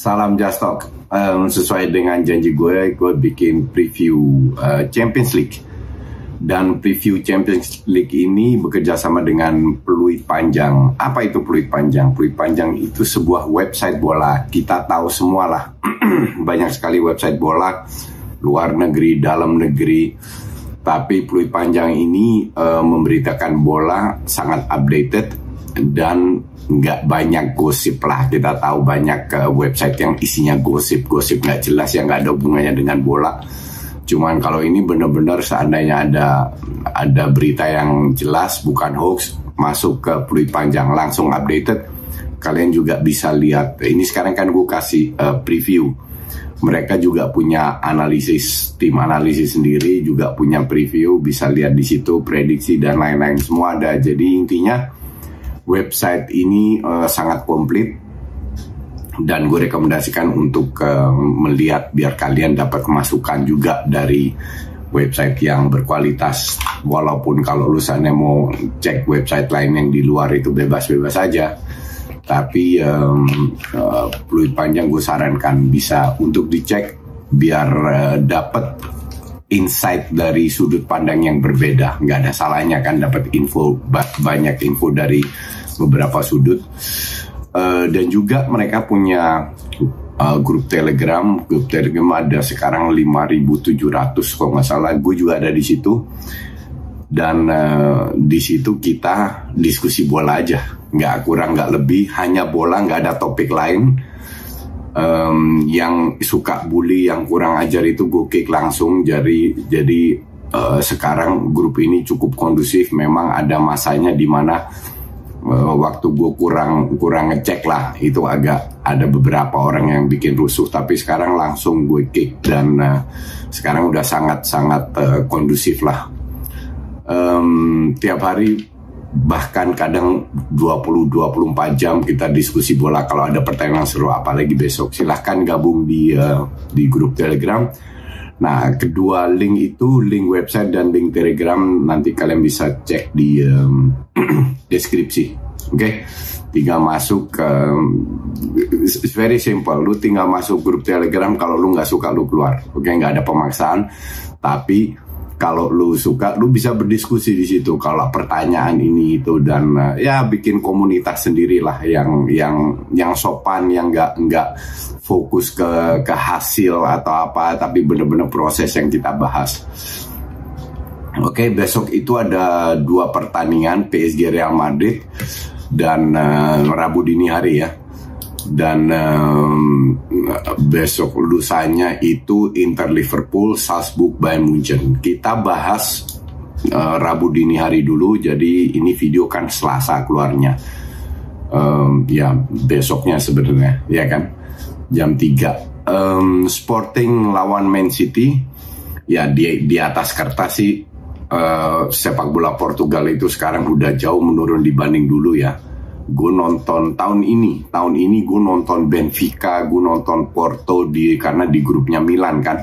salam Just Talk. Um, sesuai dengan janji gue, gue bikin preview uh, Champions League. Dan preview Champions League ini bekerja sama dengan Peluit Panjang. Apa itu Peluit Panjang? Peluit Panjang itu sebuah website bola. Kita tahu semua lah, banyak sekali website bola luar negeri, dalam negeri. Tapi Peluit Panjang ini uh, memberitakan bola sangat updated dan nggak banyak gosip lah. Kita tahu banyak uh, website yang isinya gosip-gosip. Nggak jelas yang nggak ada hubungannya dengan bola. Cuman kalau ini benar-benar seandainya ada ada berita yang jelas bukan hoax masuk ke peluit panjang langsung updated kalian juga bisa lihat. Ini sekarang kan gue kasih uh, preview. Mereka juga punya analisis tim analisis sendiri juga punya preview. Bisa lihat di situ prediksi dan lain-lain. Semua ada. Jadi intinya website ini uh, sangat komplit dan gue rekomendasikan untuk uh, melihat biar kalian dapat kemasukan juga dari website yang berkualitas. Walaupun kalau lulusannya mau cek website lain yang di luar itu bebas-bebas saja tapi um, uh, fluid panjang gue sarankan bisa untuk dicek biar uh, dapat insight dari sudut pandang yang berbeda. Nggak ada salahnya kan dapat info banyak info dari beberapa sudut. Uh, dan juga mereka punya uh, grup telegram. Grup telegram ada sekarang 5.700 kalau nggak salah. Gue juga ada di situ. Dan uh, di situ kita diskusi bola aja. Nggak kurang nggak lebih. Hanya bola nggak ada topik lain um, yang suka bully yang kurang ajar itu gue kick langsung. Jadi jadi uh, sekarang grup ini cukup kondusif. Memang ada masanya di mana uh, waktu gue kurang kurang ngecek lah. Itu agak ada beberapa orang yang bikin rusuh. Tapi sekarang langsung gue kick dan uh, sekarang udah sangat sangat uh, kondusif lah. Um, tiap hari bahkan kadang 20-24 jam kita diskusi bola kalau ada pertanyaan seru apalagi besok. Silahkan gabung di uh, di grup telegram. Nah kedua link itu link website dan link telegram nanti kalian bisa cek di um, deskripsi. Oke? Okay? tinggal masuk ke it's very simple. Lu tinggal masuk grup telegram kalau lu nggak suka lu keluar. Oke? Okay? nggak ada pemaksaan. Tapi kalau lu suka lu bisa berdiskusi di situ. Kalau pertanyaan ini itu dan uh, ya bikin komunitas sendirilah yang yang yang sopan yang nggak nggak fokus ke ke hasil atau apa tapi bener-bener proses yang kita bahas. Oke, okay, besok itu ada dua pertandingan PSG Real Madrid dan uh, Rabu dini hari ya dan um, besok lusanya itu Inter Liverpool, Salzburg, Bayern Munchen. Kita bahas uh, Rabu dini hari dulu, jadi ini video kan Selasa keluarnya. Um, ya besoknya sebenarnya, ya kan jam 3 um, Sporting lawan Man City, ya di di atas kertas sih uh, sepak bola Portugal itu sekarang udah jauh menurun dibanding dulu ya gue nonton tahun ini. Tahun ini gue nonton Benfica gue nonton Porto di karena di grupnya Milan kan?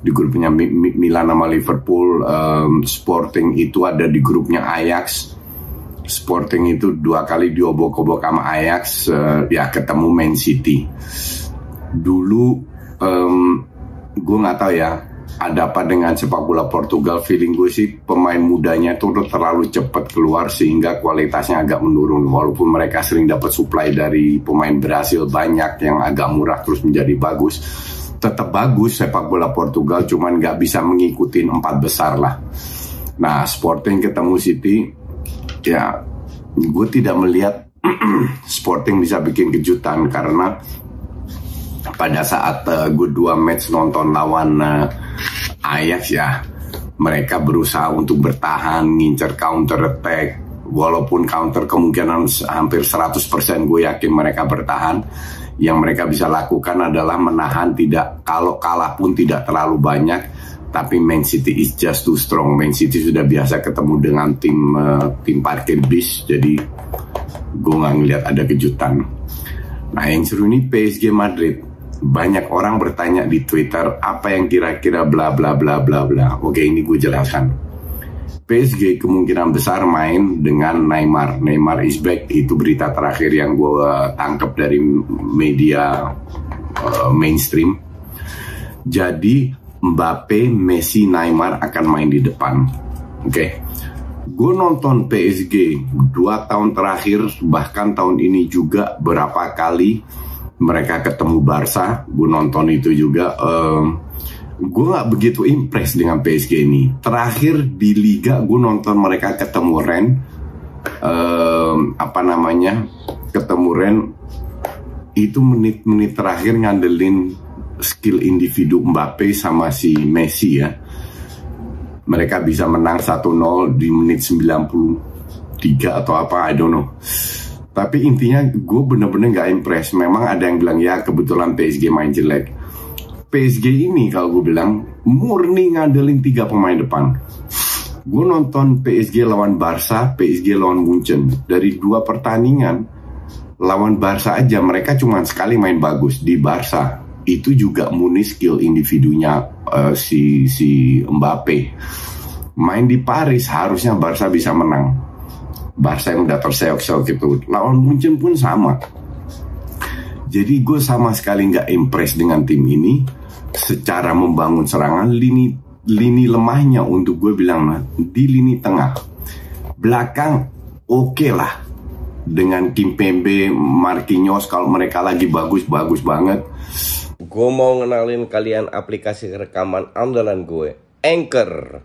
Di grupnya Mi, Mi, Milan sama Liverpool um, Sporting itu ada di grupnya Ajax. Sporting itu dua kali diobok-obok sama Ajax uh, ya ketemu Man City. Dulu um, gue nggak tahu ya ada apa dengan sepak bola Portugal feeling gue sih pemain mudanya itu udah terlalu cepat keluar sehingga kualitasnya agak menurun. Walaupun mereka sering dapat supply dari pemain Brasil banyak yang agak murah terus menjadi bagus tetap bagus sepak bola Portugal cuman nggak bisa mengikuti empat besar lah. Nah, Sporting ketemu City, ya gue tidak melihat Sporting bisa bikin kejutan karena pada saat uh, gue dua match nonton lawan uh, Ajax ya, mereka berusaha untuk bertahan, ngincer counter attack, walaupun counter kemungkinan hampir 100% gue yakin mereka bertahan yang mereka bisa lakukan adalah menahan tidak kalau kalah pun tidak terlalu banyak tapi Man City is just too strong. Man City sudah biasa ketemu dengan tim uh, tim parkir bis, jadi gue nggak ngeliat ada kejutan. Nah yang seru ini PSG Madrid. Banyak orang bertanya di Twitter apa yang kira-kira bla bla bla bla bla. Oke ini gue jelaskan. PSG kemungkinan besar main dengan Neymar. Neymar is back itu berita terakhir yang gue tangkap dari media uh, mainstream. Jadi Mbappe, Messi, Neymar akan main di depan. Oke. Okay. Gue nonton PSG dua tahun terakhir, bahkan tahun ini juga berapa kali mereka ketemu Barca. Gue nonton itu juga. Um, gue gak begitu impress dengan PSG ini. Terakhir di Liga gue nonton mereka ketemu Ren. Um, apa namanya? Ketemu Ren. Itu menit-menit terakhir ngandelin skill individu Mbappe sama si Messi ya. Mereka bisa menang 1-0 di menit 93 atau apa, I don't know. Tapi intinya gue bener-bener gak impress. Memang ada yang bilang ya kebetulan PSG main jelek. PSG ini kalau gue bilang murni ngandelin tiga pemain depan. Gue nonton PSG lawan Barca, PSG lawan Munchen. Dari dua pertandingan, lawan Barca aja mereka cuma sekali main bagus di Barca itu juga murni skill individunya uh, si si Mbappe. Main di Paris harusnya Barca bisa menang. Barca yang udah terseok-seok gitu. Lawan Munchen pun sama. Jadi gue sama sekali nggak impress dengan tim ini secara membangun serangan lini lini lemahnya untuk gue bilang nah, di lini tengah belakang oke okay lah dengan Kim Pembe, Marquinhos kalau mereka lagi bagus-bagus banget gue mau ngenalin kalian aplikasi rekaman andalan gue, Anchor.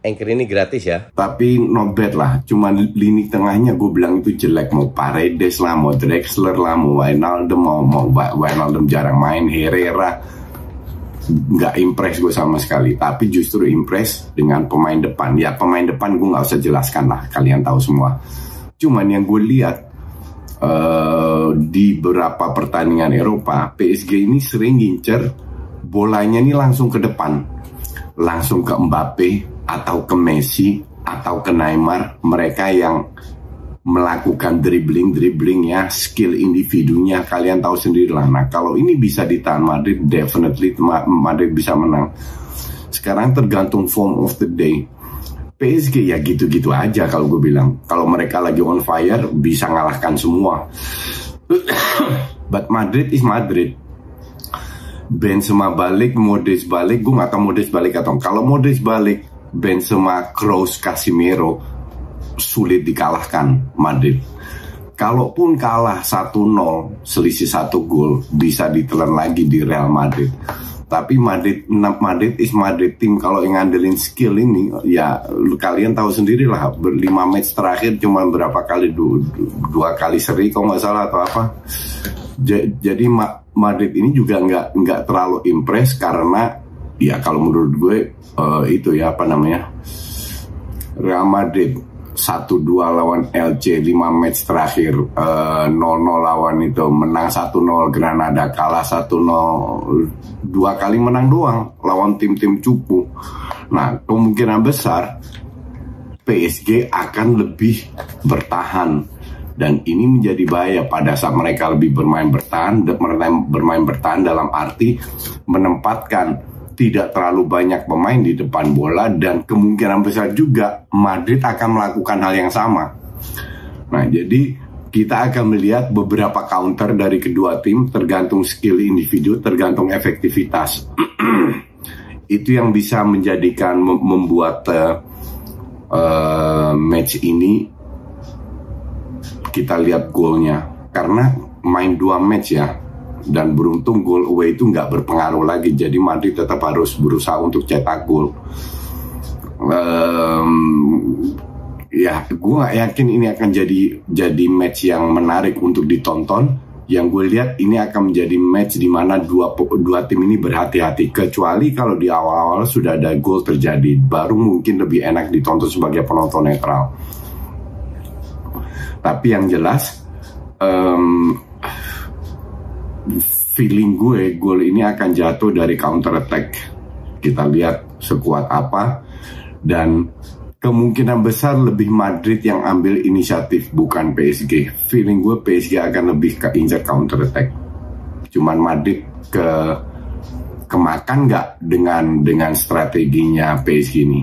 Anchor ini gratis ya. Tapi not bad lah. Cuman lini tengahnya gue bilang itu jelek. Mau Paredes lah, mau Drexler lah, mau Wijnaldum, mau, mau Wijnaldum jarang main, Herrera. Nggak impress gue sama sekali. Tapi justru impress dengan pemain depan. Ya pemain depan gue nggak usah jelaskan lah. Kalian tahu semua. Cuman yang gue lihat uh, di beberapa pertandingan Eropa, PSG ini sering ngincer bolanya ini langsung ke depan, langsung ke Mbappe atau ke Messi atau ke Neymar, mereka yang melakukan dribbling dribbling ya skill individunya kalian tahu sendiri lah. Nah kalau ini bisa ditahan Madrid definitely Madrid bisa menang. Sekarang tergantung form of the day. PSG ya gitu-gitu aja kalau gue bilang. Kalau mereka lagi on fire bisa ngalahkan semua. But Madrid is Madrid Benzema balik, Modric balik, gue gak tau Modric balik atau kalau Modric balik, Benzema, Kroos, Casemiro sulit dikalahkan Madrid. Kalaupun kalah 1-0, selisih satu gol, bisa ditelan lagi di Real Madrid. Tapi Madrid, Madrid is Madrid tim kalau yang ngandelin skill ini, ya kalian tahu sendiri lah. Berlima match terakhir cuma berapa kali dua, dua kali seri, kalau nggak salah atau apa. Jadi Madrid ini juga nggak nggak terlalu impress karena ya kalau menurut gue uh, itu ya apa namanya Real Madrid satu dua lawan LC 5 match terakhir uh, eh, 0-0 lawan itu menang 1-0 Granada kalah 1-0 dua kali menang doang lawan tim-tim cupu. Nah kemungkinan besar PSG akan lebih bertahan dan ini menjadi bahaya pada saat mereka lebih bermain bertahan bermain bertahan dalam arti menempatkan tidak terlalu banyak pemain di depan bola dan kemungkinan besar juga Madrid akan melakukan hal yang sama Nah, jadi kita akan melihat beberapa counter dari kedua tim tergantung skill individu, tergantung efektivitas. Itu yang bisa menjadikan membuat uh, uh, match ini kita lihat golnya karena main dua match ya dan beruntung gol away itu nggak berpengaruh lagi. Jadi Madrid tetap harus berusaha untuk cetak gol. Um, ya gue yakin ini akan jadi jadi match yang menarik untuk ditonton. Yang gue lihat ini akan menjadi match di mana dua dua tim ini berhati-hati. Kecuali kalau di awal-awal sudah ada gol terjadi baru mungkin lebih enak ditonton sebagai penonton netral tapi yang jelas um, feeling gue gol ini akan jatuh dari counter attack kita lihat sekuat apa dan kemungkinan besar lebih Madrid yang ambil inisiatif bukan PSG. Feeling gue PSG akan lebih ke injak counter attack. Cuman Madrid ke kemakan nggak dengan dengan strateginya PSG ini.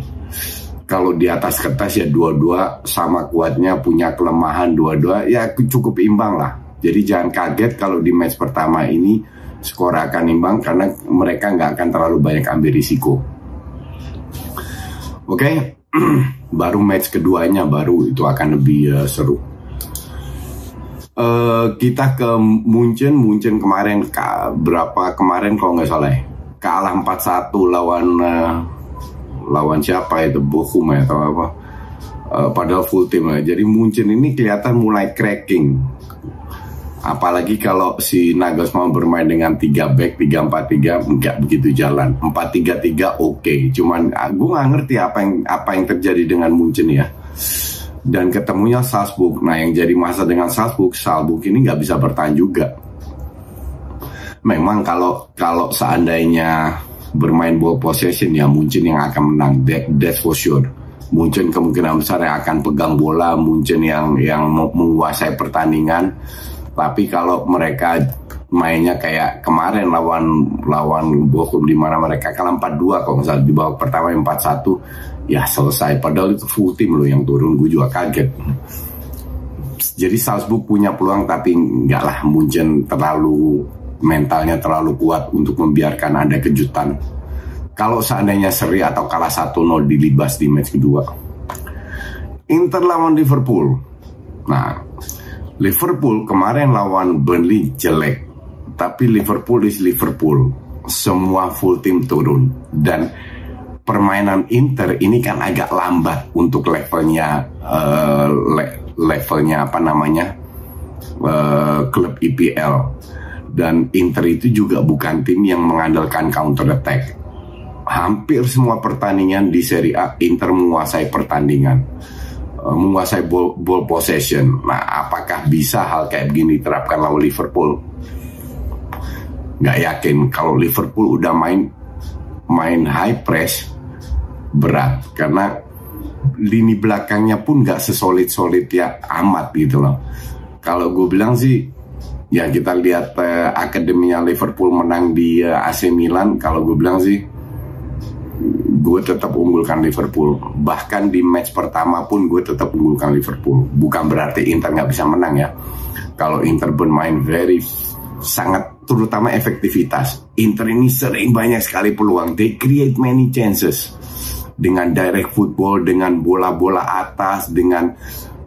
Kalau di atas kertas ya dua-dua sama kuatnya punya kelemahan dua-dua ya cukup imbang lah. Jadi jangan kaget kalau di match pertama ini skor akan imbang karena mereka nggak akan terlalu banyak ambil risiko. Oke, okay? baru match keduanya baru itu akan lebih uh, seru. Uh, kita ke Munchen, Munchen kemarin ka, berapa kemarin kalau nggak salah ya, kalah 4-1 lawan uh, lawan siapa itu Bochum ya atau apa? Uh, padahal full tim ya. Jadi Munchen ini kelihatan mulai cracking Apalagi kalau si Nagelsmann bermain dengan 3 back, 3-4-3 nggak begitu jalan. 4-3-3 oke, okay. cuman ah, gue nggak ngerti apa yang apa yang terjadi dengan Munchen ya. Dan ketemunya Salzburg. Nah yang jadi masa dengan Salzburg, Salzburg ini nggak bisa bertahan juga. Memang kalau kalau seandainya bermain ball possession ya Munchen yang akan menang, that, that's for sure. Munchen kemungkinan besar yang akan pegang bola, Munchen yang yang menguasai pertandingan. Tapi kalau mereka mainnya kayak kemarin lawan lawan Bochum di mana mereka kalah 4-2 kalau misalnya di babak pertama 4-1 ya selesai. Padahal itu full tim loh yang turun gue juga kaget. Jadi Salzburg punya peluang tapi enggak lah Munchen terlalu mentalnya terlalu kuat untuk membiarkan ada kejutan. Kalau seandainya seri atau kalah 1-0 dilibas di match kedua. Inter lawan Liverpool. Nah Liverpool kemarin lawan Burnley jelek, tapi Liverpool is Liverpool. Semua full tim turun. Dan permainan Inter ini kan agak lambat untuk levelnya uh, le levelnya apa namanya uh, klub IPL dan Inter itu juga bukan tim yang mengandalkan counter attack. Hampir semua pertandingan di Serie A Inter menguasai pertandingan Eh, menguasai ball, ball possession. Nah, apakah bisa hal kayak begini diterapkan lawan Liverpool? Gak yakin kalau Liverpool udah main main high press berat karena lini belakangnya pun gak sesolid solid ya amat gitu loh. Kalau gue bilang sih ya kita lihat uh, akademinya Liverpool menang di uh, eh, AC Milan. Kalau gue bilang sih gue tetap unggulkan Liverpool. Bahkan di match pertama pun gue tetap unggulkan Liverpool. Bukan berarti Inter nggak bisa menang ya. Kalau Inter bermain very sangat terutama efektivitas. Inter ini sering banyak sekali peluang. They create many chances dengan direct football, dengan bola-bola atas, dengan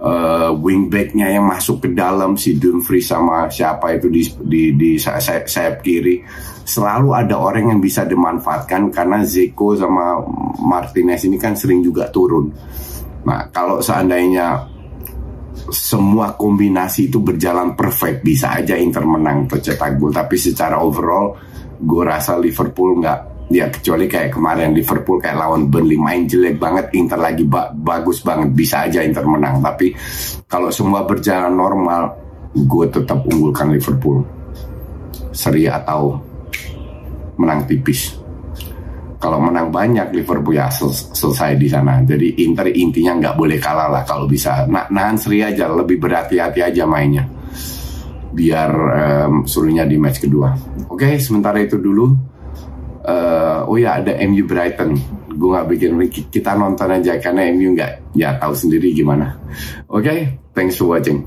uh, wingbacknya yang masuk ke dalam si Dumfries sama siapa itu di di, di sayap, sayap kiri selalu ada orang yang bisa dimanfaatkan karena Zeko sama Martinez ini kan sering juga turun. Nah, kalau seandainya semua kombinasi itu berjalan perfect, bisa aja Inter menang atau cetak gol. Tapi secara overall, gue rasa Liverpool nggak ya kecuali kayak kemarin Liverpool kayak lawan Burnley main jelek banget Inter lagi ba bagus banget bisa aja Inter menang tapi kalau semua berjalan normal gue tetap unggulkan Liverpool seri atau menang tipis. Kalau menang banyak Liverpool ya sel selesai di sana. Jadi Inter intinya nggak boleh kalah lah kalau bisa. Nah, nahan seri aja, lebih berhati-hati aja mainnya. Biar um, suruhnya di match kedua. Oke, okay, sementara itu dulu. Uh, oh ya ada MU Brighton. gue nggak bikin kita nonton aja karena MU nggak ya tahu sendiri gimana oke okay? thanks for watching